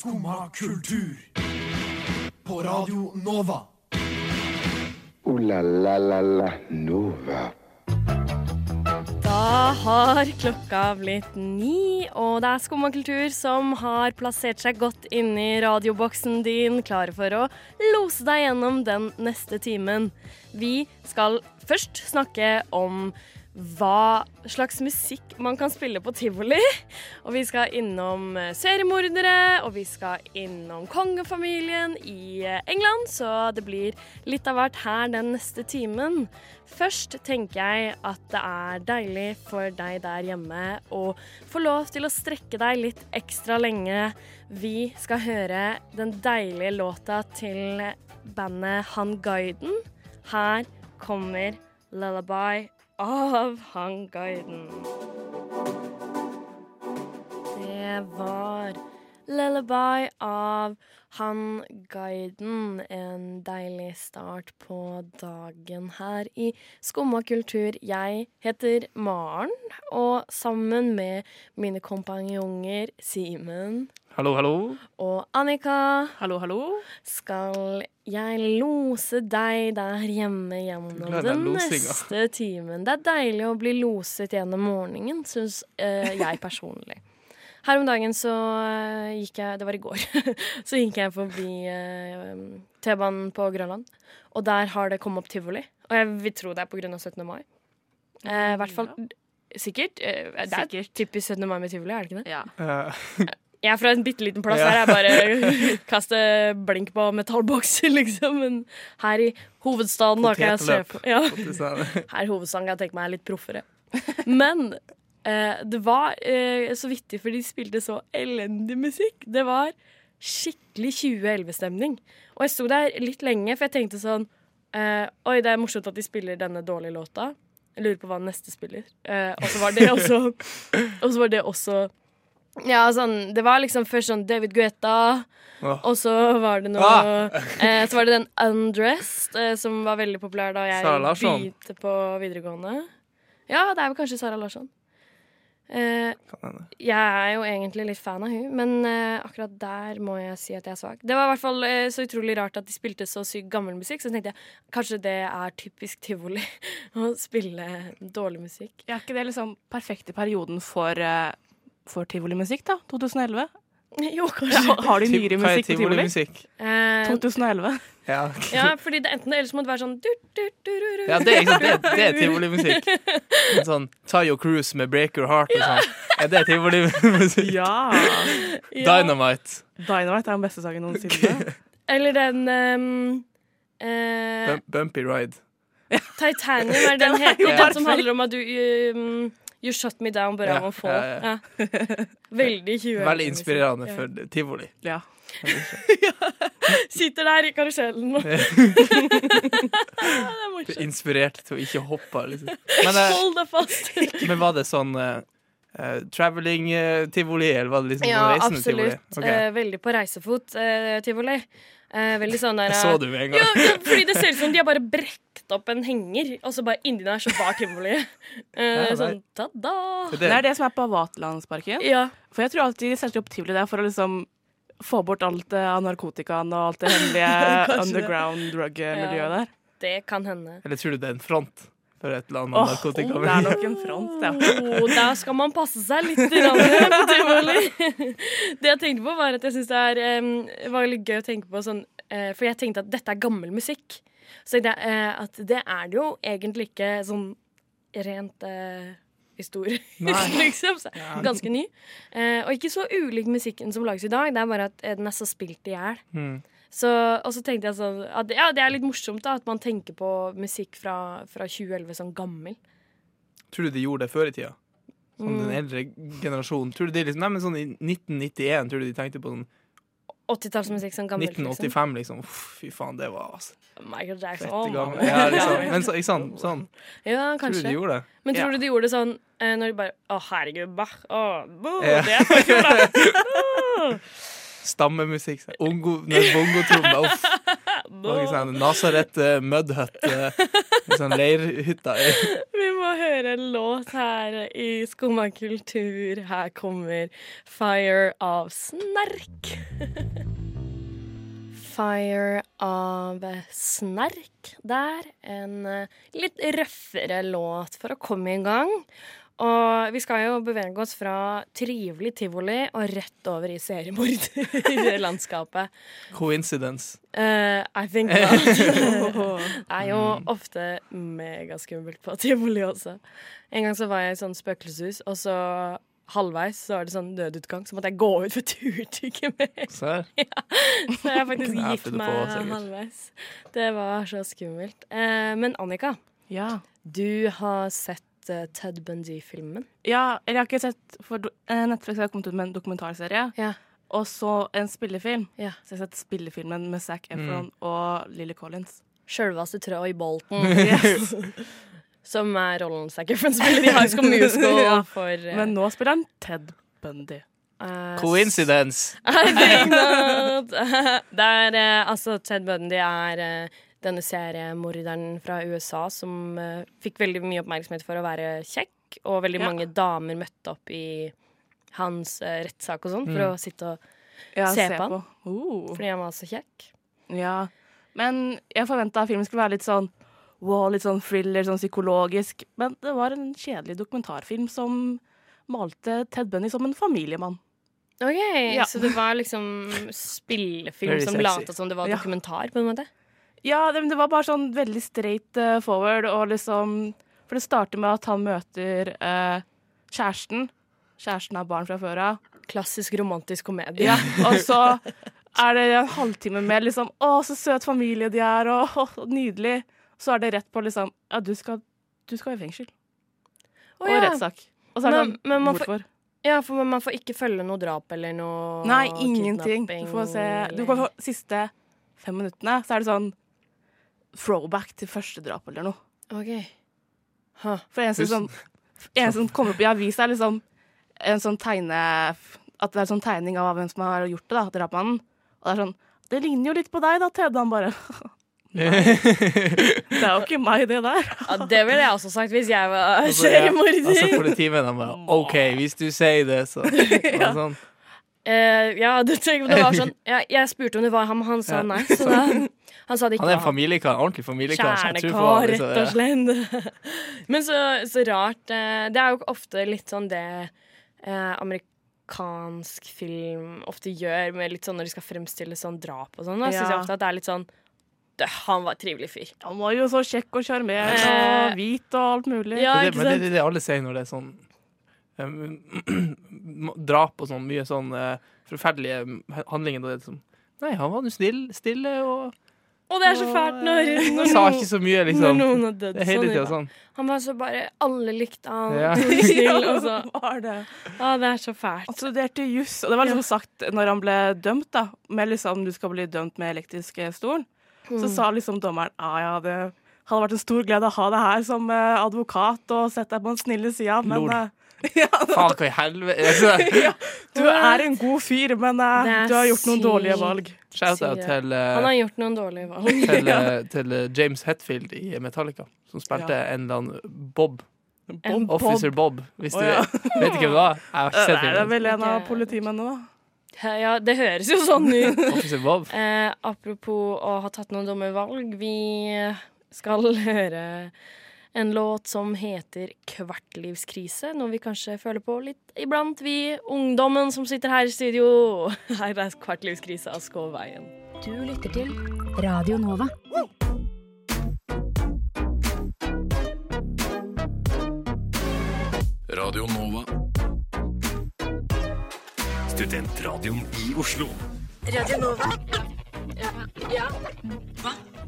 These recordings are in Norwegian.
Skumma kultur. På Radio Nova. O-la-la-la-la Nova. Da har klokka blitt ni, og det er Skumma kultur som har plassert seg godt inni radioboksen din, klare for å lose deg gjennom den neste timen. Vi skal først snakke om hva slags musikk man kan spille på tivoli. Og vi skal innom eh, seriemordere, og vi skal innom kongefamilien i eh, England, så det blir litt av hvert her den neste timen. Først tenker jeg at det er deilig for deg der hjemme å få lov til å strekke deg litt ekstra lenge. Vi skal høre den deilige låta til bandet Han Guiden. Her kommer Lullaby av Hangguiden. Det var Lullaby av Han Guiden. En deilig start på dagen her i Skumma kultur. Jeg heter Maren, og sammen med mine kompanjonger Simen Hallo, hallo. og Annika Hallo, hallo. skal jeg lose deg der hjemme gjennom den neste timen. Det er deilig å bli loset gjennom morgenen, syns eh, jeg personlig. Her om dagen så eh, gikk jeg Det var i går. så gikk jeg forbi eh, T-banen på Grønland, og der har det kommet opp tivoli. Og jeg vil tro det er av 17. mai. Eh, I hvert fall Sikkert. Eh, det er Sikkert. typisk 17. mai med tivoli, er det ikke det? Ja. Eh, Jeg er fra en bitte liten plass Ja. her. Jeg bare kaster blink på metallbokser, liksom. Men her i hovedstaden da kan jeg se på ja. Her i hovedstaden kan jeg tenke meg er litt proffere. Men det var eh, så vittig, for de spilte så elendig musikk. Det var skikkelig 2011-stemning. Og jeg sto der litt lenge, for jeg tenkte sånn eh, Oi, det er morsomt at de spiller denne dårlige låta. Jeg lurer på hva neste spiller. Eh, og så var det også Og så var det også Ja, sånn Det var liksom først sånn David Guetta, oh. og så var det noe Ah! eh, Så var det den Undressed, eh, som var veldig populær da jeg begynte på videregående. Ja, det er vel kanskje Sara Larsson. Eh, jeg er jo egentlig litt fan av hun, men eh, akkurat der må jeg si at jeg er svak. Det var i hvert fall eh, så utrolig rart at de spilte så sykt gammel musikk, så tenkte jeg kanskje det er typisk tivoli å spille dårlig musikk. Er ikke det liksom perfekte perioden for, uh, for tivolimusikk, da? 2011? Jo, kanskje. Ja, har de nyere er musikk på tivoli? Musikk? Eh, 2011. Ja. ja, fordi det enten eller så må det være sånn du, du, du, du, du. ja, det, er det, det er tivolimusikk. En Sånn Tayo Cruise med Break Your Heart og sånn. Er det tivolimusikk? Ja! Ja. Dynamite. Dynamite er den beste sangen noensinne. Eller den um, uh, Bumpy Ride. Titanium er den Den er heter. Den som handler om at du um, You shut me down, but I Ja, won't fall. ja, Ja. Veldig 20 Veldig inspirerende liksom. for tivoli. Ja. Sitter der i karusellen og Det er. Inspirert til å ikke hoppe, liksom. Men, eh, Hold deg fast. men var det sånn uh, traveling-tivoli, eller var det liksom Ja, reisende tivoli? absolutt. Okay. Uh, veldig på reisefot-tivoli. Eh, veldig sånn der Jeg så du med en gang. Ja, ja, fordi det ser ut som de har bare brekt opp en henger, og så bare inni der så var tivoliet. Eh, Ja, sånn ta-da! Det, Det er det som er på Vaterlandsparken. Ja. For jeg tror alltid de setter opp tivoli der for å liksom få bort alt av narkotikaen og alt det hemmelige underground drug-miljøet Ja. der. Det kan hende. Eller tror du det er en front for et eller annet Åh, narkotika? det er nok en front, ja. Oh, der skal man passe seg litt. Det jeg tenkte på, var at jeg syns det er, um, var litt gøy å tenke på sånn uh, For jeg tenkte at dette er gammel musikk. Så jeg eh, at det er det jo egentlig ikke sånn rent uh, historisk, liksom. Så, ganske ny. Eh, og ikke så ulik musikken som lages i dag, det er bare at den er så spilt i hjel. Mm. Så, og så tenkte jeg sånn at ja, det er litt morsomt da, at man tenker på musikk fra, fra 2011 som gammel. Tror du de gjorde det før i tida? Sånn Mm. den eldre generasjonen. Tror du de liksom, nei, men sånn I 1991 tror du de tenkte på sånn 80-tallsmusikk som. Liksom. 1985, liksom. Uff, fy faen, det var altså, Michael Jackson. Oh, gammel. Ja, liksom. Men så, ikke sant? Sånn. Ja, Tror du kanskje. de gjorde det? Men tror du de gjorde det sånn eh, når de bare Å, herregud, Bach. Å, bo, det er så kult, da. Stammemusikk. sånn, bongotromme. Uff. Ikke sånn Nasaret uh, Mudhut. eh, Sånn leirhytta. Vi må høre en låt her i Skumma kultur. Her kommer Fire av Snerk. Fire av Snerk der. En eh, litt røffere låt for å komme i gang. Og vi skal jo bevege oss fra trivelig tivoli og rett over i seriemorderlandskapet. Coincidence. Uh, I think that. det er jo ofte megaskummelt på tivoli også. En gang så var jeg i sånn spøkelseshus, og så halvveis så var det sånn nødutgang, så måtte jeg gå ut, for turte ikke mer. Så Ja, Så jeg faktisk gikk meg på, halvveis. Det var så skummelt. Eh, men Annika, Ja. du har sett eh, Ted Bundy-filmen. ja. Eller jeg har ikke sett For eh, Netflix har kommet ut med en dokumentarserie. Ja. Og så en spillefilm. Ja. Så jeg har sett spillefilmen med Zac Efron Mm. og Lily Collins. Sjølveste Troy Bolton. Som er rollen Zac Efron spiller i High School Musical Ja. for uh, Men nå spiller han Ted Bundy. Uh, Coincidence. I think not. Det er altså Ted Bundy er denne seriemorderen fra USA som uh, fikk veldig mye oppmerksomhet for å være kjekk, og veldig Ja. mange damer møtte opp i hans uh, rettssak og sånn for Mm. å sitte og Ja, Se på han. Uh. Fordi han var så kjekk. Ja. Men jeg forventa filmen skulle være litt sånn wow, litt sånn thriller, sånn psykologisk. Men det var en kjedelig dokumentarfilm som malte Ted Bunny som en familiemann. OK, Ja. så det var liksom spillefilm som lata som det var Ja. dokumentar, på en måte? Ja, det, det var bare sånn veldig straight uh, forward, og liksom For det starter med at han møter uh, kjæresten. Kjæresten har barn fra før av. Klassisk romantisk komedie. Ja, og så er det en halvtime med liksom Å, så søt familie de er, og og nydelig. Så er det rett på liksom Ja, du skal, du skal i fengsel. Å, og ja. rettssak. Og så er det Men- sånn men man får- Hvorfor? ja, for man får ikke følge noe drap eller noe Nei, ingenting. Du får se Du får, siste fem minuttene, så er det sånn throwback til første drap eller noe. OK. Huh. For eneste som, eneste som kommer opp i avisa, er liksom en sånn tegne... At det er en sånn tegning av hvem som har gjort det, da, drapmannen. Og det er sånn Det ligner jo litt på deg, da, Ted. Han bare Det er jo ikke meg, det der. Ja, det ville jeg også sagt hvis jeg var seriemorder. Altså, ja, altså politimennene bare OK, hvis du sier det, så ja. sånn. Uh, ja, det, tenker det var sånn jeg, jeg spurte om det var ham, han sa Ja. nei. Så da, han sa det ikke Han er en familiekar. Ordentlig familiekar. Kjernekar, rett liksom, og ja. slett. Men så, så rart. eh, Det er jo ofte litt sånn det eh, amerikansk film ofte gjør, med litt sånn når de skal fremstille sånn drap og sånn. Da syns jeg ofte at det er litt sånn Han var en trivelig fyr. Han var jo så kjekk og sjarmerende Eh, og hvit og alt mulig. Ja, Det, ikke men det sant? er det alle sier når det er sånn um, drap og sånn. Mye sånn uh, forferdelige handlinger. Da er sånn Nei, han var jo snill, stille og Og det er så fælt når, Han når, sa ikke så mye, når liksom. noen har dødd Det er hele sånn. sånn. Han var så bare Alle likte han. Ja. Ja. Snill, og så, var det. ah, det er så fælt. Han studerte juss, og det var liksom sagt når han ble dømt, da, med liksom du skal bli dømt med elektrisk stol, så Mm. sa liksom dommeren ah, ja, det hadde vært en stor glede å ha deg her som eh, advokat og sette deg på den snille sida, men Lol. eh, ja, Faen, hva i helvete? Ja, du er en god fyr, men uh, du har gjort noen dårlige valg. Shout-out til, Han har gjort noen dårlige valg. til, uh, til James Hetfield i Metallica, som spilte en eller annen Bob. Bob. Officer Bob, hvis du Å, ja. vet ikke hvem det var. Jeg har ikke Det er vel en av politimennene, da. Ja, det høres jo sånn ut. Officer Bob. Eh, apropos å ha tatt noen dumme valg. Vi skal høre en låt som heter 'Kvartlivskrise'. Noe vi kanskje føler på litt iblant, vi ungdommen som sitter her i studio. Her er 'Kvartlivskrise' av Skåveien. Du lytter til Radio Nova. Radio Nova. Studentradioen i Oslo.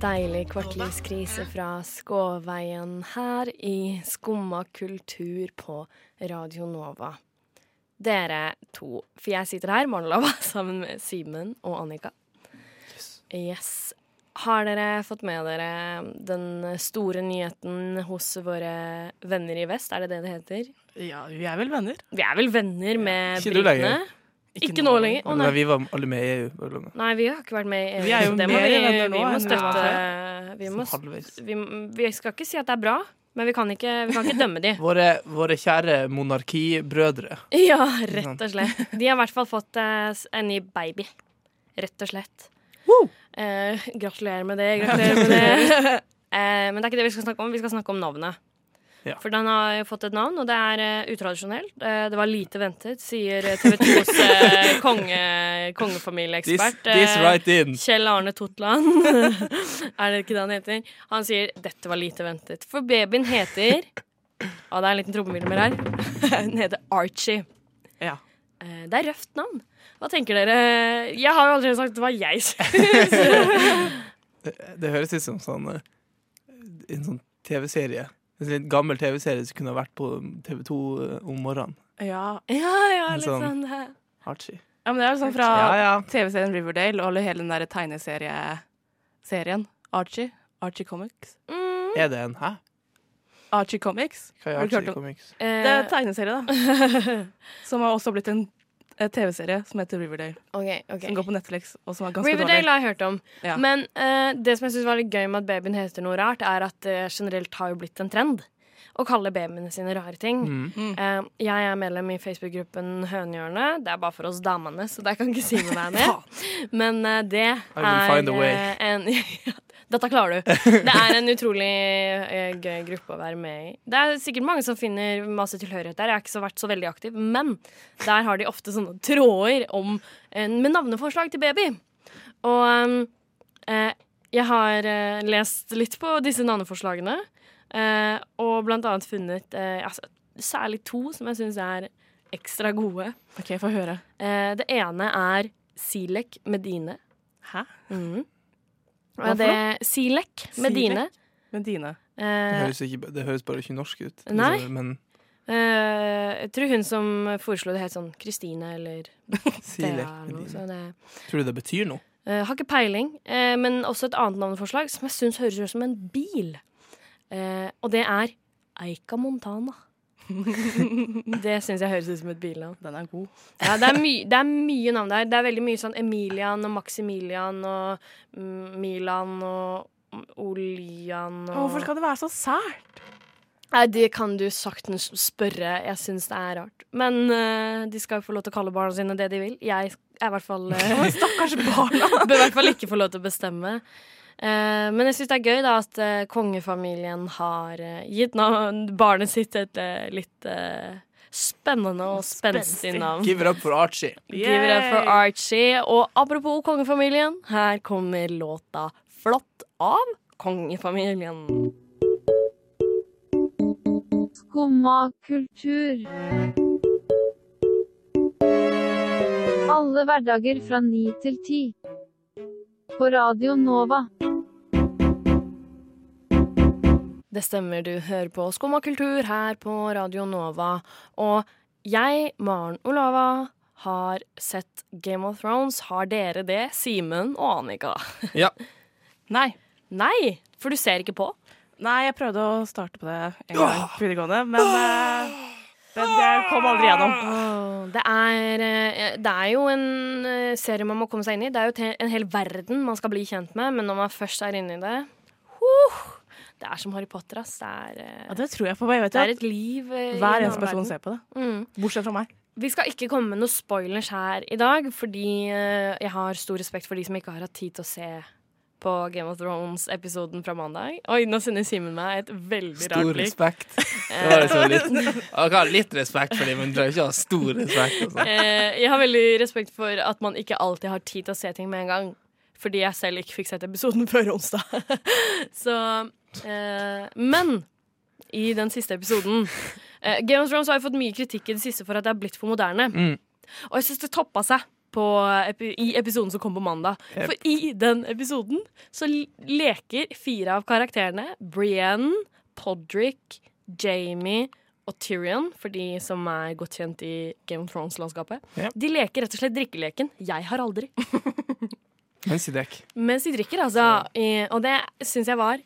Deilig kvartlivskrise fra Skåveien her i Skumma kultur på Radio Nova. Dere to, for jeg sitter her, Morgenlova, sammen med Simen og Annika. Yes. Har dere fått med dere den store nyheten hos våre venner i vest? Er det det det heter? Ja, vi er vel venner. Vi er vel venner med britene? Ikke nå lenger. Å, Nei, nei. vi var alle med i EU. nei, vi har ikke vært med i EU. Vi er jo Det må mer vi, venner nå vi må støtte vi, må, vi, vi skal ikke si at det er bra, men vi kan ikke, vi kan ikke dømme de. Våre, våre kjære monarkibrødre. Ja, rett og slett. De har i hvert fall fått uh, en ny baby. Rett og slett. Uh, gratulerer med det. Gratulerer med det. Uh, men det er ikke det vi skal snakke om. Vi skal snakke om navnet. Ja. For den har jo fått et navn, og det er uh, utradisjonelt. Uh, det var lite ventet, sier TV 2s uh, konge, kongefamilieekspert. eh, right. Kjell Arne Totland. er det ikke det han heter? Han sier dette var lite ventet. For babyen heter Å, det er en liten trommevirvel her. Den heter Archie. Ja. Eh, Det er røft navn. Hva tenker dere? Jeg har jo aldri sagt hva jeg syns. Det, det høres ut som sånn eh, en sånn TV-serie. En litt gammel TV-serie som kunne vært på TV2 om morgenen. Ja. ja, ja, litt sånn- sånn eh, Archie. ja, men det er jo sånn fra Ja, ja. TV-serien Riverdale og hele den der tegneserieserien. Archie. Archie Comics. mm, Er det en Hæ? Archie Comics. Hva er Archie Comics? Det er en eh, tegneserie, da. Som har også blitt en eh, TV-serie som heter Riverdale. Okay, okay. Som går på Netflix, og som er ganske Riverdale dårlig. har jeg hørt om. Ja. Men uh, det som jeg synes var litt gøy med at babyen heter noe rart, er at det generelt har jo blitt en trend å kalle babyene sine rare ting. Mm. Eh, jeg er medlem i Facebook-gruppen Hønehjørnet. Det er bare for oss damene, så der kan ikke si noe mer. Men uh, det er eh, en Dette klarer du. Det er en utrolig eh, gøy gruppe å være med i. Det er sikkert mange som finner masse tilhørighet der. Jeg har ikke så vært så veldig aktiv, men der har de ofte sånne tråder om, eh, med navneforslag til baby. Og eh, jeg har lest litt på disse navneforslagene, og blant annet funnet altså, særlig to som jeg syns er ekstra gode. OK, få høre. Det ene er Silek Medine. Hæ? Mhm. Hva det Silek Medine. Med dine. Det, Eh, høres ikke, det høres bare ikke norsk ut. Nei. Men eh, jeg tror hun som foreslo det, het sånn Kristine eller Silek det Tror du det betyr noe? Uh, har ikke peiling, uh, men også et annet navneforslag som jeg syns høres ut som en bil. Uh, og det er Eika Montana. det syns jeg høres ut som et bilnavn. Den er god. Ja, det, er my det er mye navn der. Det er veldig mye sånn Emilian og Maximilian og mm, Milan og Olian og Hvorfor skal det være så sært? Nei, det kan du saktens spørre. Jeg syns det er rart. Men uh, de skal jo få lov til å kalle barna sine det de vil. Jeg er i hvert fall uh, Stakkars barna. Bør i hvert fall ikke få lov til å bestemme. Eh, men jeg syns det er gøy da at eh, kongefamilien har eh, gitt navn, barnet sitt et litt eh, spennende og spenstig navn. Give it up for Archie. Give it up for Archie. Og apropos kongefamilien, her kommer låta 'Flott' av kongefamilien. Skumma kultur. Alle hverdager fra ni til ti. På Radio Nova. Det stemmer, du hører på Skumma kultur her på Radio Nova. Og jeg, Maren Olava, har sett Game of Thrones. Har dere det, Simen og Annika? Ja. Nei. Nei, for du ser ikke på. Nei, jeg prøvde å starte på det en gang på videregående, men eh, det, det kom aldri gjennom. Det er, eh, det er jo en eh, serie man må komme seg inn i. Det er jo en hel verden man skal bli kjent med, men når man først er inne i det huh, Det er som Harry Potter, ass. Det er, eh, Ja, det tror jeg på. meg. vet det er et liv Hver eneste person verden. ser på det. Mm. Bortsett fra meg. Vi skal ikke komme med noen spoilers her i dag, fordi jeg har stor respekt for de som ikke har hatt tid til å se på Game of Thrones-episoden fra mandag. Oi, nå sender Simen meg et veldig Stor rart blikk. respekt. Det var liksom litt, jeg har litt respekt for dem, men du trenger ikke ha stor respekt. Altså. Eh, jeg har veldig respekt for at man ikke alltid har tid til å se ting med en gang. Fordi jeg selv ikke fikk sett episoden før onsdag. Så eh, Men i den siste episoden eh, Game of Thrones har jo fått mye kritikk i det siste for at det er blitt for moderne. Mm. Og jeg syns det toppa seg på, i episoden som kom på mandag. Yep. For i den episoden så leker fire av karakterene, Brienne, Podrick, Jamie og Tyrion, for de som er godt kjent i Game of Thrones-landskapet, yep. de leker rett og slett drikkeleken 'jeg har aldri'. Mens de drikker. Mens de drikker, altså. I, og det syns jeg var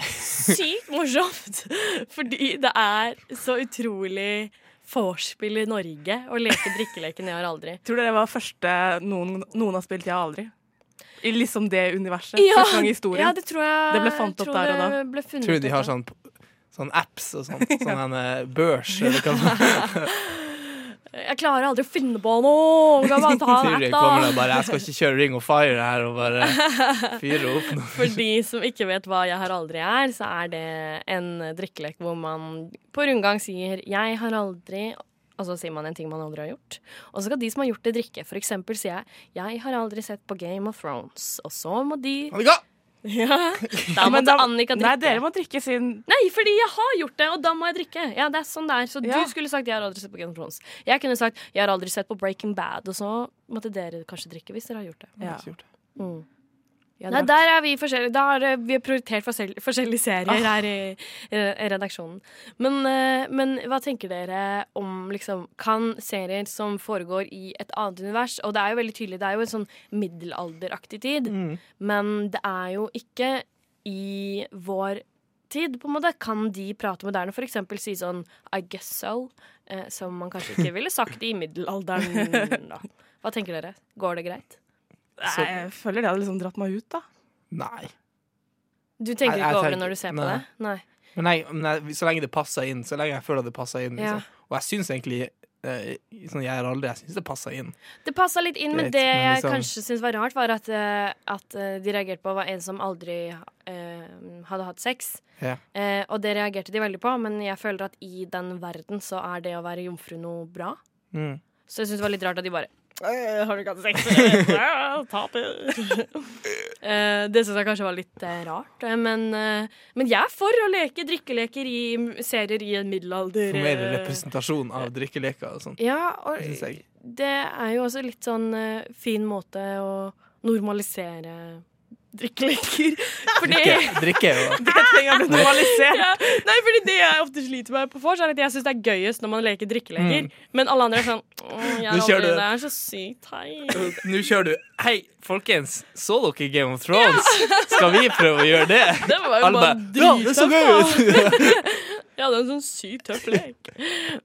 sykt morsomt. Fordi det er så utrolig vorspiel i Norge og leke drikkeleken Jeg har aldri. Tror dere det var første noen, noen har spilt Jeg har aldri? I liksom det universet? Ja, Første gang i historien? Ja, det tror jeg Det ble fant opp der og da. Ble Tror du de har sånn, sånn apps og sånn? Sånn en eh, børs? Eller hva? Jeg klarer aldri å finne på noe! Kan bare ta en app, kommer da. og bare Jeg skal ikke kjøre Ring of Fire her og bare fyre opp noe. For de som ikke vet hva Jeg har aldri er, så er det en drikkelek hvor man på rundgang sier 'jeg har aldri', og så sier man en ting man aldri har gjort. Og så skal de som har gjort det, drikke. For eksempel sier jeg 'jeg har aldri sett på Game of Thrones', og så må de! Ja, Da måtte måtte Annika drikke. Nei, dere må drikke sin Nei, fordi jeg har gjort det, og da må jeg drikke. Ja, det er sånn det er. Så Ja. du skulle sagt 'jeg har aldri sett på Game of Thrones'. Jeg kunne sagt 'jeg har aldri sett på Breaking Bad', og så måtte dere kanskje drikke hvis dere har gjort det. Ja. Ikke gjort det. Mm. Nei, der er vi forskjellige. Da har vi prioritert forskjell forskjellige serier Ah. her i, i redaksjonen. Men, eh, men hva tenker dere om liksom Kan serier som foregår i et annet univers Og det er jo veldig tydelig, det er jo en sånn middelalderaktig tid, Mm. men det er jo ikke i vår tid, på en måte. Kan de prate moderne? For eksempel si sånn I guess so, eh, som man kanskje ikke ville sagt i middelalderen. Da. Hva tenker dere? Går det greit? Nei, jeg føler det hadde liksom dratt meg ut, da. Nei. Du tenker jeg ikke over det tenker- når du ser på nei. det? Nei. Men, jeg, men jeg, så lenge det passer inn, så lenge jeg føler det passer inn. Ja. Liksom. Og jeg syns egentlig eh, sånn jeg er aldri, jeg syns det passer inn. Det passa litt inn, men Greit, det men jeg liksom- kanskje syntes var rart, var at, eh, at eh, de reagerte på var en som aldri eh, hadde hatt sex. Ja. Eh, og det reagerte de veldig på, men jeg føler at i den verden så er det å være jomfru noe bra. Mm. Så jeg syns det var litt rart at de bare «Øh, Har du ikke hatt sex? Taper. Eh, det syns jeg kanskje var litt eh, rart. eh, Men, eh, men jeg er for å leke drikkeleker i serier i en middelalder. For mer eh, representasjon av drikkeleker og sånn. Ja, og det er jo også litt sånn eh, fin måte å normalisere drikkeleker. Fordi Drikke, drikke jo Det trenger å bli normalisert. ja, Nei, fordi det jeg ofte sliter med på vors, er at jeg syns det er gøyest når man leker drikkeleker. Men alle andre er sånn jeg Nå kjører du- Det er så sykt teit. Nå kjører du Hei, folkens, så dere Game of Thrones? Skal vi prøve å gjøre det? Det var jo Alba, bare bare Ja, det så gøy ut! Ja, det er en sånn sykt tøff lek.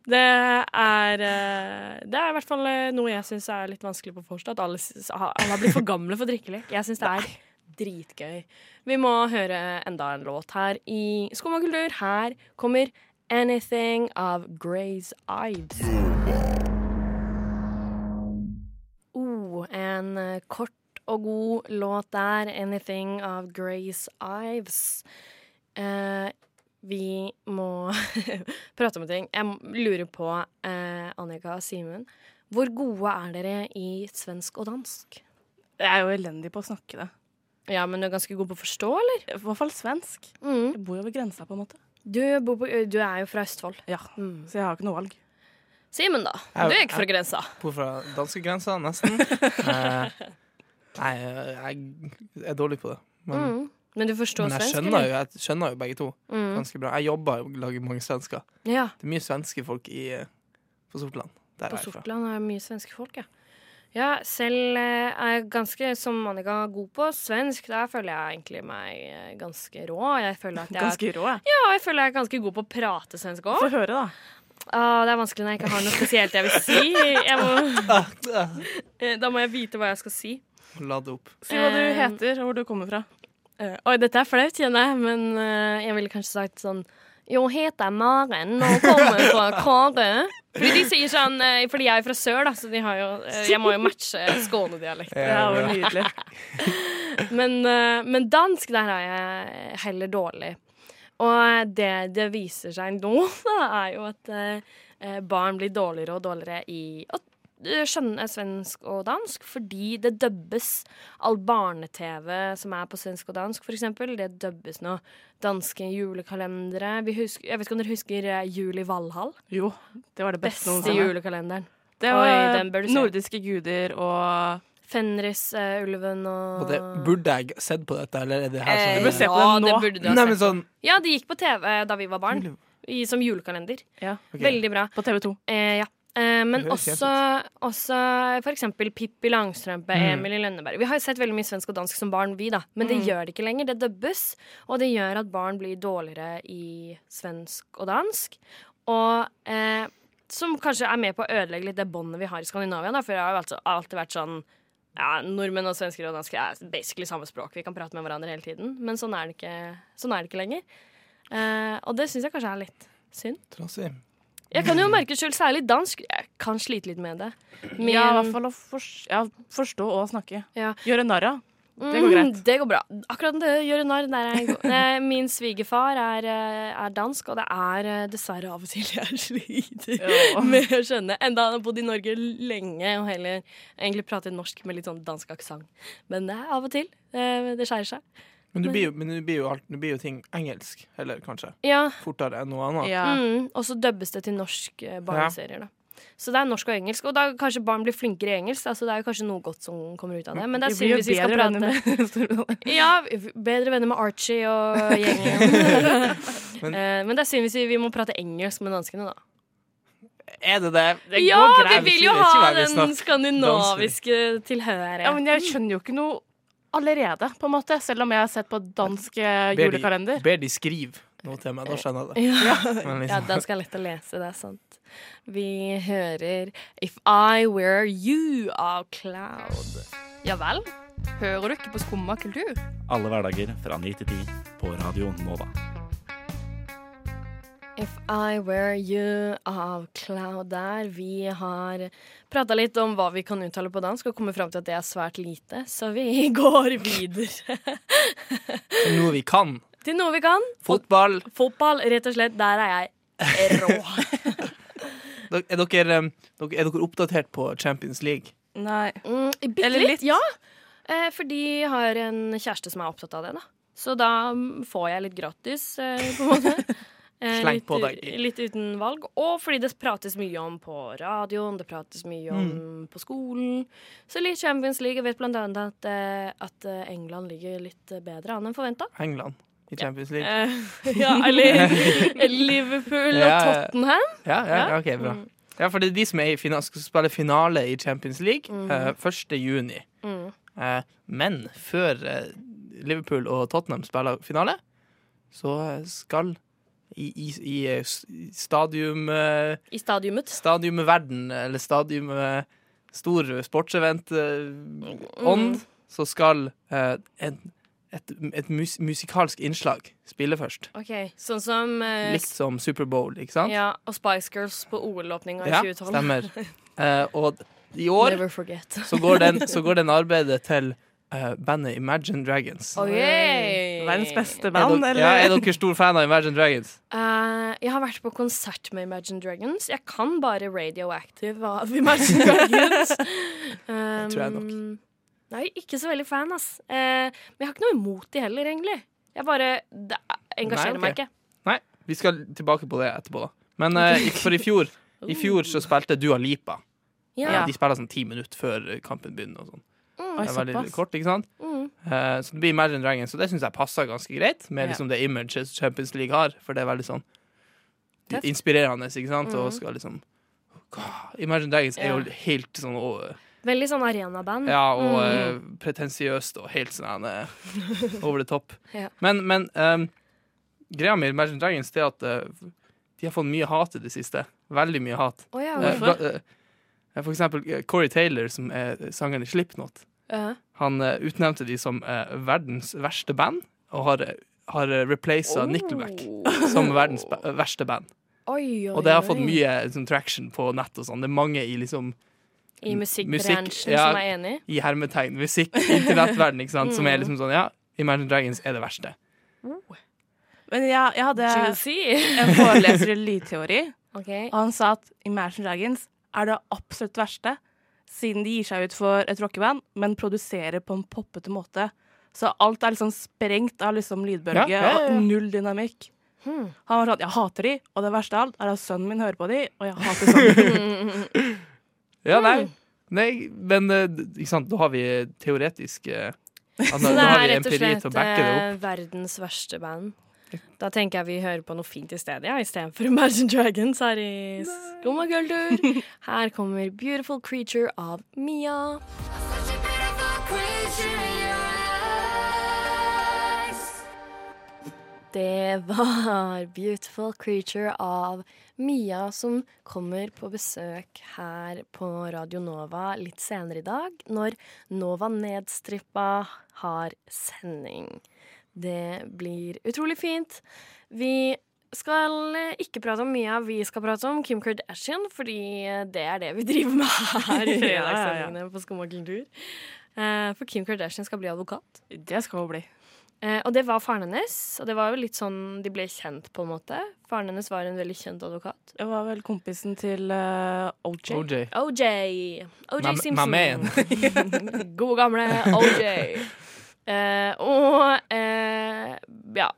Det er eh, Det er i hvert fall eh, noe jeg syns er litt vanskelig på vors. At alle, alle har blitt for gamle for drikkelek. Jeg syns det er dritgøy. Vi må høre enda en låt her i Skum kultur. Her kommer 'Anything' av Grey's Ives. Oh, en kort og god låt der. 'Anything' av Grace Ives. Eh, vi må prate om en ting. Jeg lurer på, eh, Annika og Simen, hvor gode er dere i svensk og dansk? Jeg er jo elendig på å snakke det. Ja, men du er ganske god på å forstå, eller? I hvert fall svensk. Mm. Jeg bor jo ved grensa, på en måte. Du, bor på, du er jo fra Østfold. Ja, Mm. Så jeg har ikke noe valg. Simen, da? Jeg- Du er ikke fra grensa. Bor fra danskegrensa, nesten. Eh, nei, jeg er dårlig på det. Men, Mm. Men du forstår men jeg svensk, skjønner jo, jeg skjønner jo begge to Mm. ganske bra. Jeg jobber jo og lager mange svensker. Ja. Det er mye svenske folk i, eh, på Sortland. Der På jeg. Sortland er det mye svenske folk, ja. Ja, selv eh, er jeg ganske, som Annika, god på svensk. Der føler jeg egentlig meg eh, ganske rå. Jeg føler at jeg, Ganske rå, ja? ja, jeg føler jeg er ganske god på å prate svensk òg. Få høre, da. Ah, det er vanskelig når jeg ikke har noe spesielt jeg vil si. Jeg må, Eh, da må jeg vite hva jeg skal si. Lade opp. Si hva du heter, og hvor du kommer fra. Uh, oi, dette er flaut, kjenner jeg, men uh, jeg ville kanskje sagt sånn Jeg heter Maren og kommer fra Karøy. Fordi de sier sånn eh, Fordi jeg er fra sør, da, så de har jo eh, Jeg må jo matche skånedialekt. Det er jo nydelig. Men, eh, men dansk, der er jeg heller dårlig. Og det det viser seg nå, da, er jo at eh, barn blir dårligere og dårligere i å skjønne svensk og dansk, fordi det dubbes. All barne-TV som er på svensk og dansk, for eksempel, det dubbes nå. Danske julekalendere. Vi husker, jeg vet ikke om dere husker eh, Jul i Valhall? Jo, det var det beste noensinne. Beste julekalenderen. Det Oi, var den bør du se. nordiske guder og Fenris-ulven og Og det, burde jeg sett på dette, eller er det her Eh, sånn Du bør se på ja, den nå. det burde du ha Nei, sett. men sånn Ja, det gikk på TV da vi var barn. I, som julekalender. Ja, Okay. Veldig bra. på TV 2. Eh, ja. Eh, men også, også for eksempel Pippi Langstrømpe, Mm. Emil i Lønneberg. Vi har jo sett veldig mye svensk og dansk som barn, vi, da. Men det Mm. gjør det ikke lenger. Det dubbes. Og det gjør at barn blir dårligere i svensk og dansk. Og eh, som kanskje er med på å ødelegge litt det båndet vi har i Skandinavia. Da, for det har jo altså alltid vært sånn ja, Nordmenn og svensker og dansker er basically samme språk. Vi kan prate med hverandre hele tiden. Men sånn er det ikke, sånn er det ikke lenger. Eh, og det syns jeg kanskje er litt synd. Trassig. Jeg kan jo merke selv, særlig dansk. Jeg kan slite litt med det. Men... Ja, i hvert fall å for... ja, forstå og snakke. Ja. Gjøre narr av. Det går Mm, greit. det går bra. Akkurat det gjøre narr, der er god. Min svigerfar er, eh, er dansk, og det er eh, dessverre av og til jeg sliter Ja. med å skjønne. Enda han har bodd i Norge lenge og heller egentlig prater norsk med litt sånn dansk aksent. Men det er av og til. eh, Det skjærer seg. Men det blir jo, men det blir jo, alt, det blir jo ting engelsk, heller kanskje. Ja, Fortere enn noe annet. Ja. mm, Og så dubbes det til norsk eh, barneserier, da. Så det er norsk og engelsk. Og da kanskje barn blir flinkere i engelsk. Altså, det er jo kanskje noe godt som kommer ut av det. Men det er Vi synd hvis vi skal prate med Ja, bedre venner med Archie og gjengen. Men- Eh, Men det er synd hvis vi, vi må prate engelsk med danskene, da. Er det det? Det ja, går vi vil jo ha vi den skandinaviske tilhøret. Ja, men jeg skjønner jo ikke noe allerede, på en måte. Selv om jeg har sett på dansk eh, Ber de, julekalender. ber de skrive noe til meg, da skjønner jeg det. Ja. liksom. ja, dansk er lett å lese, det er sant. Vi hører If I Were You av Cloud. Ja vel? Hører du ikke på Skumma kultur? Alle hverdager fra 9 til 10 på Radio Nova. If I Were You av Cloud der. Vi har prata litt om hva vi kan uttale på dansk, og kommet fram til at det er svært lite, så vi går videre til noe vi kan. til noe vi kan. Fotball. Fotball, rett og slett. Der er jeg rå. Er dere, um, er dere oppdatert på Champions League? Nei. Mm, bitte Eller litt, litt. ja. Eh, fordi jeg har en kjæreste som er opptatt av det, da. Så da mm, får jeg litt gratis, eh, på en måte. Eh, litt, på deg. litt uten valg. Og fordi det prates mye om på radioen, det prates mye om Mm. på skolen. Så litt Champions League. Jeg vet blant annet at, eh, at eh, England ligger litt bedre an enn forventa. England i Champions League? Ja, eller Liverpool og. Tottenham. Ja, ja, ja, ok, bra. Mm. Ja, for det er de som er i fina skal spille finale i Champions League mm. eh, 1. juni. Mm. Eh, men før eh, Liverpool og Tottenham spiller finale, så skal i, i, i eh, i stadium eh, I stadiumet. Stadiumet Verden, eller stadiumet Stor sportsevent-ånd, Mm. så skal eh, en, et, et mus musikalsk innslag spille først. OK. Sånn som uh, Litt som Superbowl, ikke sant? Ja, og Spice Girls på OL-åpninga i Ja, 2012. stemmer. Uh, og i år så går den, så går den arbeidet til eh, bandet Imagine Dragons. Oi. Verdens beste Er dere, eller? ja, er dere stor fan av Imagine Dragons? Uh, jeg har vært på konsert med Imagine Dragons. Jeg kan bare Radioactive av Imagine Dragons. Um, tror jeg nok. Nei, ikke så veldig fan, ass. Uh, men jeg har ikke noe imot de heller, egentlig. Jeg bare Det engasjerer Nei, okay. meg ikke. Nei, vi skal tilbake på det etterpå, da. Men for i fjor, i fjor så spilte Dua Lipa. Ja. Ja. De spiller sånn ti minutter før kampen begynner. og sånn. Mm. Det er veldig kort, ikke sant? Mm. Uh, så det blir Imagine Dragons, og det syns jeg passer ganske greit med liksom det imaget Champions League har, for det er veldig sånn Tøft. inspirerende, ikke sant? Og Mhm. skal liksom Imagine Dragons er jo helt sånn og, Veldig sånn arenaband. Ja, og Mm. uh, pretensiøst og helt sånn uh, over the top. Ja. Men, men um, greia med Imagine Dragons er at uh, de har fått mye hat i det siste. Veldig mye hat. Oh, ja, for eksempel Corey Taylor, som er sangeren i Slipknot. Ja. Han eh, utnevnte de som eh, verdens verste band, og har, har replaced Nickelback som verdens ba- verste band. Oi, oi, Og det har oi. fått mye sånn, traction på nett og sånn. Det er mange i liksom I musikkbransjen musikk, ja. som er enig. i hermetegn musikk, internettverden, ikke sant, som er liksom sånn Ja, Imagine Dragons er det verste. Men jeg, jeg hadde Juicy. en foreleser i lydteori, okay. og han sa at Imagine Dragons er det absolutt verste, siden de gir seg ut for et rockeband, men produserer på en poppete måte. Så alt er liksom sprengt av liksom lydbølge Ja, ja, ja, og null dynamikk. Hmm. Han var sånn, jeg hater de, og det verste av alt er at sønnen min hører på de, og jeg hater sønnen min. Ja, nei. Mm. nei men eh, ikke sant, da har vi teoretisk eh, altså, Så det er rett og slett eh, verdens verste band. Da tenker jeg vi hører på noe fint i stedet, ja, istedenfor Imagine Dragons her i Skummakultur. Her kommer Beautiful Creature av Mia. Det var 'Beautiful Creature' av Mia, som kommer på besøk her på Radio Nova litt senere i dag, når Nova Nedstrippa har sending. Det blir utrolig fint. Vi skal eh, ikke prate om Mia, vi skal prate om Kim Kardashian, fordi det er det vi driver med her i Ja, ja, ja. på Skumma kultur. Eh, For Kim Kardashian skal bli advokat. Det skal hun bli. Eh, og det var faren hennes, og det var jo litt sånn de ble kjent, på en måte. Faren hennes var en veldig kjent advokat. Det var vel kompisen til eh, OJ. OJ. OJ. OJ Simpson. God gamle OJ. Eh, og eh, ja,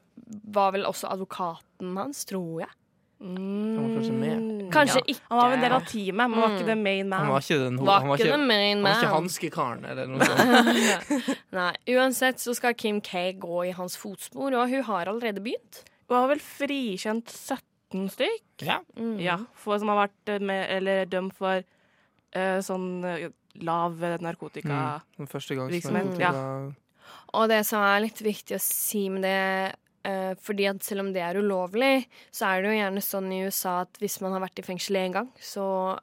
var vel også advokaten hans, tror jeg. Mm, var kanskje med. Kanskje ja. ikke. Han var en del av teamet, men var Mm. ikke the main man. Han var ikke den ho- Var han var ikke ikke, the main han var ikke man. hanskekaren eller noe sånt. Nei, uansett så skal Kim K gå i hans fotspor, og hun har allerede begynt. Hun var vel frikjent 17 stykk? Ja. Mm. Ja, for, som har vært eh, med, eller dømt for eh, sånn eh, lav narkotika. Mm. Den første gang som- ja. Og det som er litt viktig å si med det eh, fordi at selv om det er ulovlig, så er det jo gjerne sånn i USA at hvis man har vært i fengsel én gang, så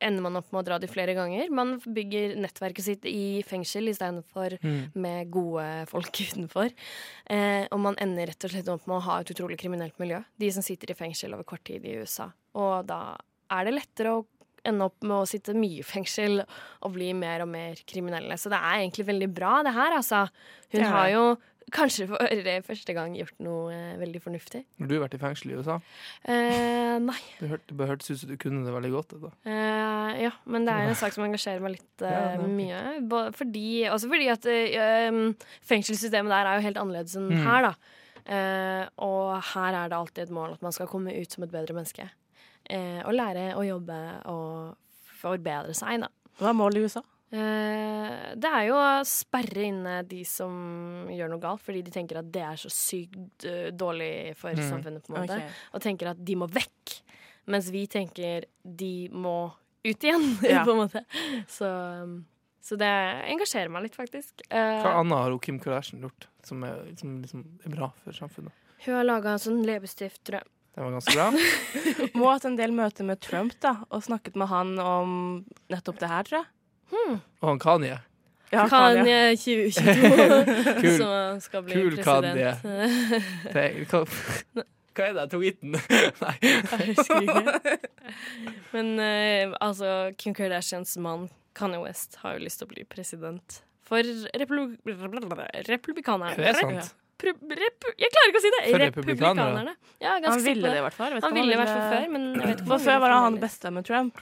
ender man opp med å dra dit flere ganger. Man bygger nettverket sitt i fengsel istedenfor Mm. med gode folk utenfor. Eh, og man ender rett og slett opp med å ha et utrolig kriminelt miljø. De som sitter i fengsel over kort tid i USA. Og da er det lettere å ende opp med å sitte mye i fengsel og bli mer og mer kriminelle. Så det er egentlig veldig bra, det her, altså. Hun har jo kanskje for første gang gjort noe eh, veldig fornuftig. Har du vært i fengsel i USA? Eh, nei. Det hørte- det hørtes ut som du kunne det veldig godt. Eh, ja, men det er en sak som engasjerer meg litt eh, Ja, ok. mye. Både fordi, også fordi at eh, um, fengselssystemet der er jo helt annerledes enn Mm. her, da. Eh, og her er det alltid et mål at man skal komme ut som et bedre menneske. Eh, å lære å jobbe og forbedre seg, da. Hva er målet i USA? Eh, det er jo å sperre inne de som gjør noe galt, fordi de tenker at det er så sykt eh, dårlig for Mm. samfunnet, på en måte. Okay. Og tenker at de må vekk. Mens vi tenker de må ut igjen, Ja. på en måte. Så, så det engasjerer meg litt, faktisk. Eh, Hva annet har Kim Kardashian gjort som er, som liksom er bra for samfunnet? hun har laga sånn leppestift, tror jeg. Det var ganske bra. Må ha hatt en del møter med Trump da, og snakket med han om nettopp det her, tror jeg. Og han Kanye. Ja, Kanye. Kanye 2022, Kul- som skal bli kul president. Det, Kanye hva, hva er det tweeten? Nei. Jeg husker ikke. Men uh, altså, Kim Kardashians mann Kanye West har jo lyst til å bli president for republi republikanerne. Er det sant? Repu jeg klarer ikke å si det! For republikanerne? Ja, Han ville det i hvert fall. Vet Han om ville i hvert fall før, men jeg vet ikke For før var han fremdeles. beste med Trump.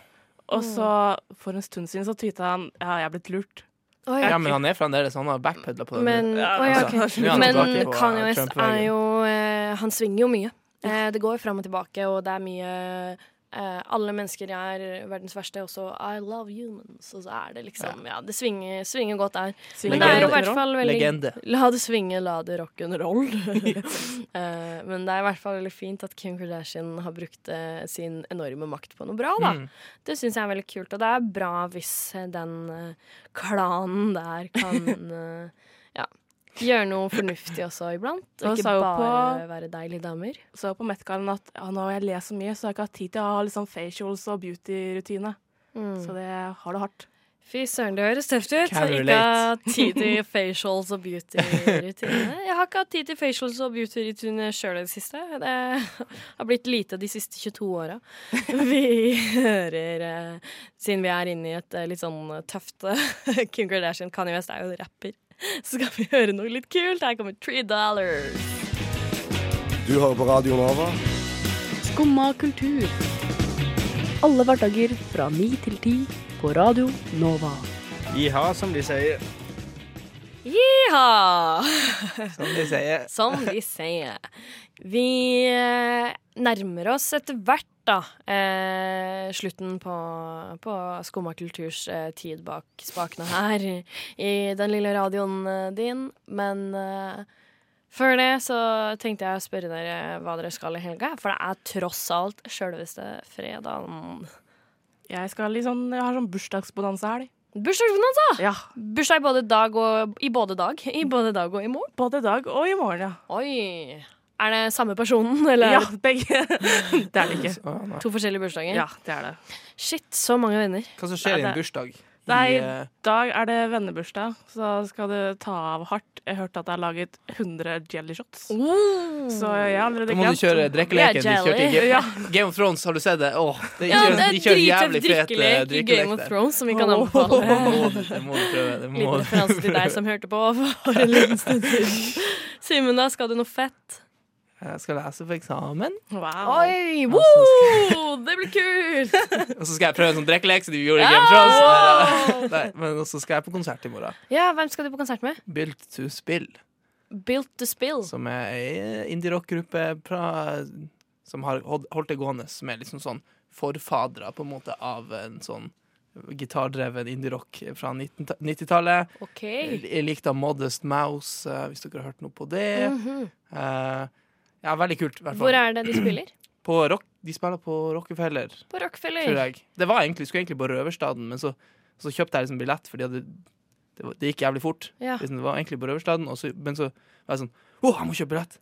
Og så, for en stund siden, så tweeta han Ja, jeg er blitt lurt. Å, ja. Ja, men han er fremdeles Han har backpedla på det. Men, Ja, altså, ok. nå er men på, Kanye West er jo eh, Han svinger jo mye. Eh, det går fram og tilbake, og det er mye eh, Alle mennesker er verdens verste, og så I love humans. Og så er det liksom Ja, det svinger, svinger godt der. Men det er jo i hvert fall veldig Legende. La det svinge, la det rock'n'roll. uh, men det er i hvert fall veldig fint at Kim Kardashian har brukt uh, sin enorme makt på noe bra, da. Mm. Det syns jeg er veldig kult, og det er bra hvis eh, den eh, klanen der kan eh, ja, gjøre noe fornuftig også iblant. Og ikke bare på- være deilige damer. Så på Metcallen at ja, nå har jeg lest så mye, så jeg har ikke hatt tid til å ha liksom facials og beauty-rutine. Mm. Så det har det hardt. Fy søren, det høres tøft ut. Ikke hatt ha tid til facials og beauty-rutine. Jeg har ikke hatt tid til facials og beauty-rutine sjøl i det siste. Det har blitt lite de siste 22 åra. Vi hører eh, Siden vi er inne i et eh, litt sånn tøft eh, Kim Kardashian, Kanye West er jo rapper, så skal vi høre noe litt kult. Her kommer Three Dollars. Du hører på Radio Nova. Skumma kultur. Alle hverdager fra ni til ti på Radio Nova. Jiha, som de sier. Jiha! Som de sier. Som de sier. Vi eh, nærmer oss etter hvert, da, eh, slutten på, på Skumma kulturs eh, tid bak spakene her i, i den lille radioen eh, din. Men eh, før det så tenkte jeg å spørre dere hva dere skal i helga. For det er tross alt sjølveste fredagen. Jeg, skal liksom, jeg har sånn bursdagsbonanza-helg. Bursdagsbonanza! Ja. Bursdag i både dag og i både dag. I både dag og i morgen. Både dag og i morgen, ja. Oi. Er det samme personen, eller Ja, begge. det er det ikke. Så, to forskjellige bursdager? Ja, det er det. Shit, så mange venner. Hva som skjer i en bursdag? Nei, I, eh, dag er det vennebursdag, så skal du ta av hardt. Jeg hørte at det er laget 100 jelly shots. Så jeg har allerede da må du kjøre drikkeleken Yeah, kjørte i jelly. Game, Game of Thrones. Har du sett det? Åh, de Ja, kjører, det de er kjører jævlig fet drikkelek i Game of. Thrones som vi kan Det anbefale. må du- det må du prøve. Det må Liten referanse til deg som hørte på for en liten stund siden. Simen, da, skal du noe fett? Jeg skal lese for eksamen, Wow. Oi, woo! Det blir kult! og så skal jeg prøve en sånn drikkelek som de gjorde i Game of Thrones. Nei, men så skal jeg på konsert i morgen. Ja, Hvem skal du på konsert med? Built to Spill, Built to Spill. som er ei indie-rock-gruppe som har holdt det gående, som er liksom sånn forfadere på en måte av en sånn gitardreven indie-rock fra 90-tallet. OK. Jeg likte Modest Mouse, eh, hvis dere har hørt noe på det. Mhm. Eh, ja, veldig kult. i hvert fall. Hvor er det de spiller? På rock, de spiller på Rockefeller, På tror Rockefeller. Det var egentlig, skulle egentlig på Røverstaden, men så, så kjøpte jeg liksom billett, fordi det, det, det gikk jævlig fort. Ja. Liksom, Det var egentlig på Røverstaden, så, men så var jeg sånn Å, jeg må kjøpe billett!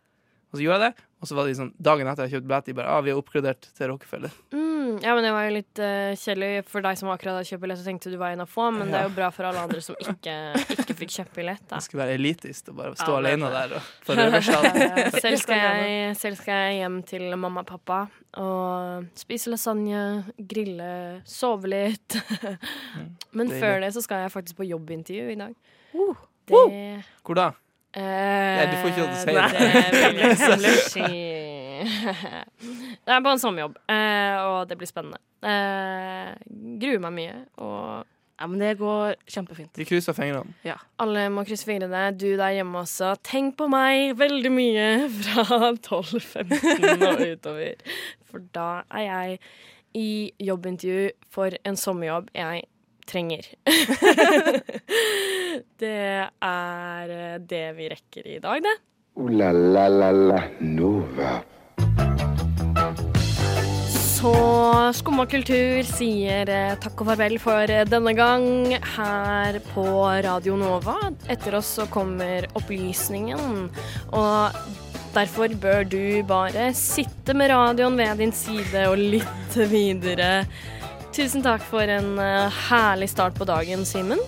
Og så gjorde jeg det, og så var det sånn dagen etter jeg kjøpte billett, de bare ah, vi har oppgradert til Rockefeller. Mm, ja, men det var jo litt uh, kjedelig for deg som akkurat hadde kjøpt billett og tenkte du var en av få, men det er jo bra for alle andre som ikke, ikke fikk kjøpt billett. Da. Jeg skulle være elitist og bare stå Ja, det- alene der og, på Røverstaden. Eh, Selv skal, jeg, selv skal jeg hjem til mamma og pappa og spise lasagne, grille, sove litt. Men deilig. før det så skal jeg faktisk på jobbintervju i dag. Uh, Det Hvor da? Eh, du får ikke lov til å si det. det. jeg ikke. Det er på en sommerjobb, uh, og det blir spennende. Uh, gruer meg mye. Og Ja, men det går kjempefint. Vi krysser fingrene. alle må krysse fingrene. Du der hjemme også. Tenk på meg veldig mye fra 12-15 og utover. For da er jeg i jobbintervju for en sommerjobb jeg trenger. det er eh, det vi rekker i dag, det. Ooh la la la la Nova. Så Skumma kultur sier eh, takk og farvel for denne gang her på Radio Nova. Etter oss så kommer opplysningen, og derfor bør du bare sitte med radioen ved din side og lytte videre. Tusen takk for en eh, herlig start på dagen, Simen.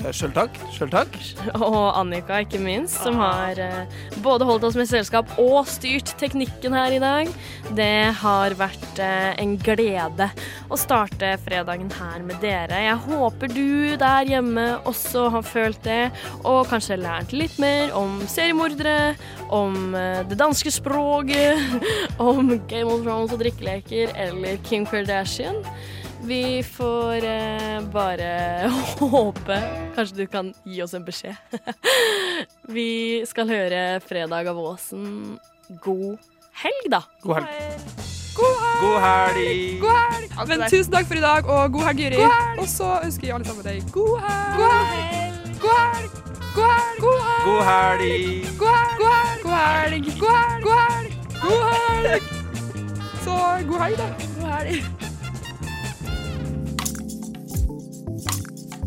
Eh, Sjøl takk. Sjøl takk. Og Annika, ikke minst, som har eh, både holdt oss med selskap og styrt teknikken her i dag. Det har vært en glede å starte fredagen her med dere. Jeg håper du der hjemme også har følt det, og kanskje lært litt mer om seriemordere, om det danske språket, om Game of Thrones og drikkeleker eller Kim Kardashian. Vi får eh, bare håpe Kanskje du kan gi oss en beskjed. Vi skal høre Fredag av Åsen. God helg, da. God helg. God helg! God helg. God helg! Men tusen takk for i dag, og god helg, Juri. Og så ønsker jeg alle sammen deg god helg. God helg! God helg! God helg! God helg! God helg. God helg! God helg! God helg! God helg! God helg! Så god helg, da. God helg.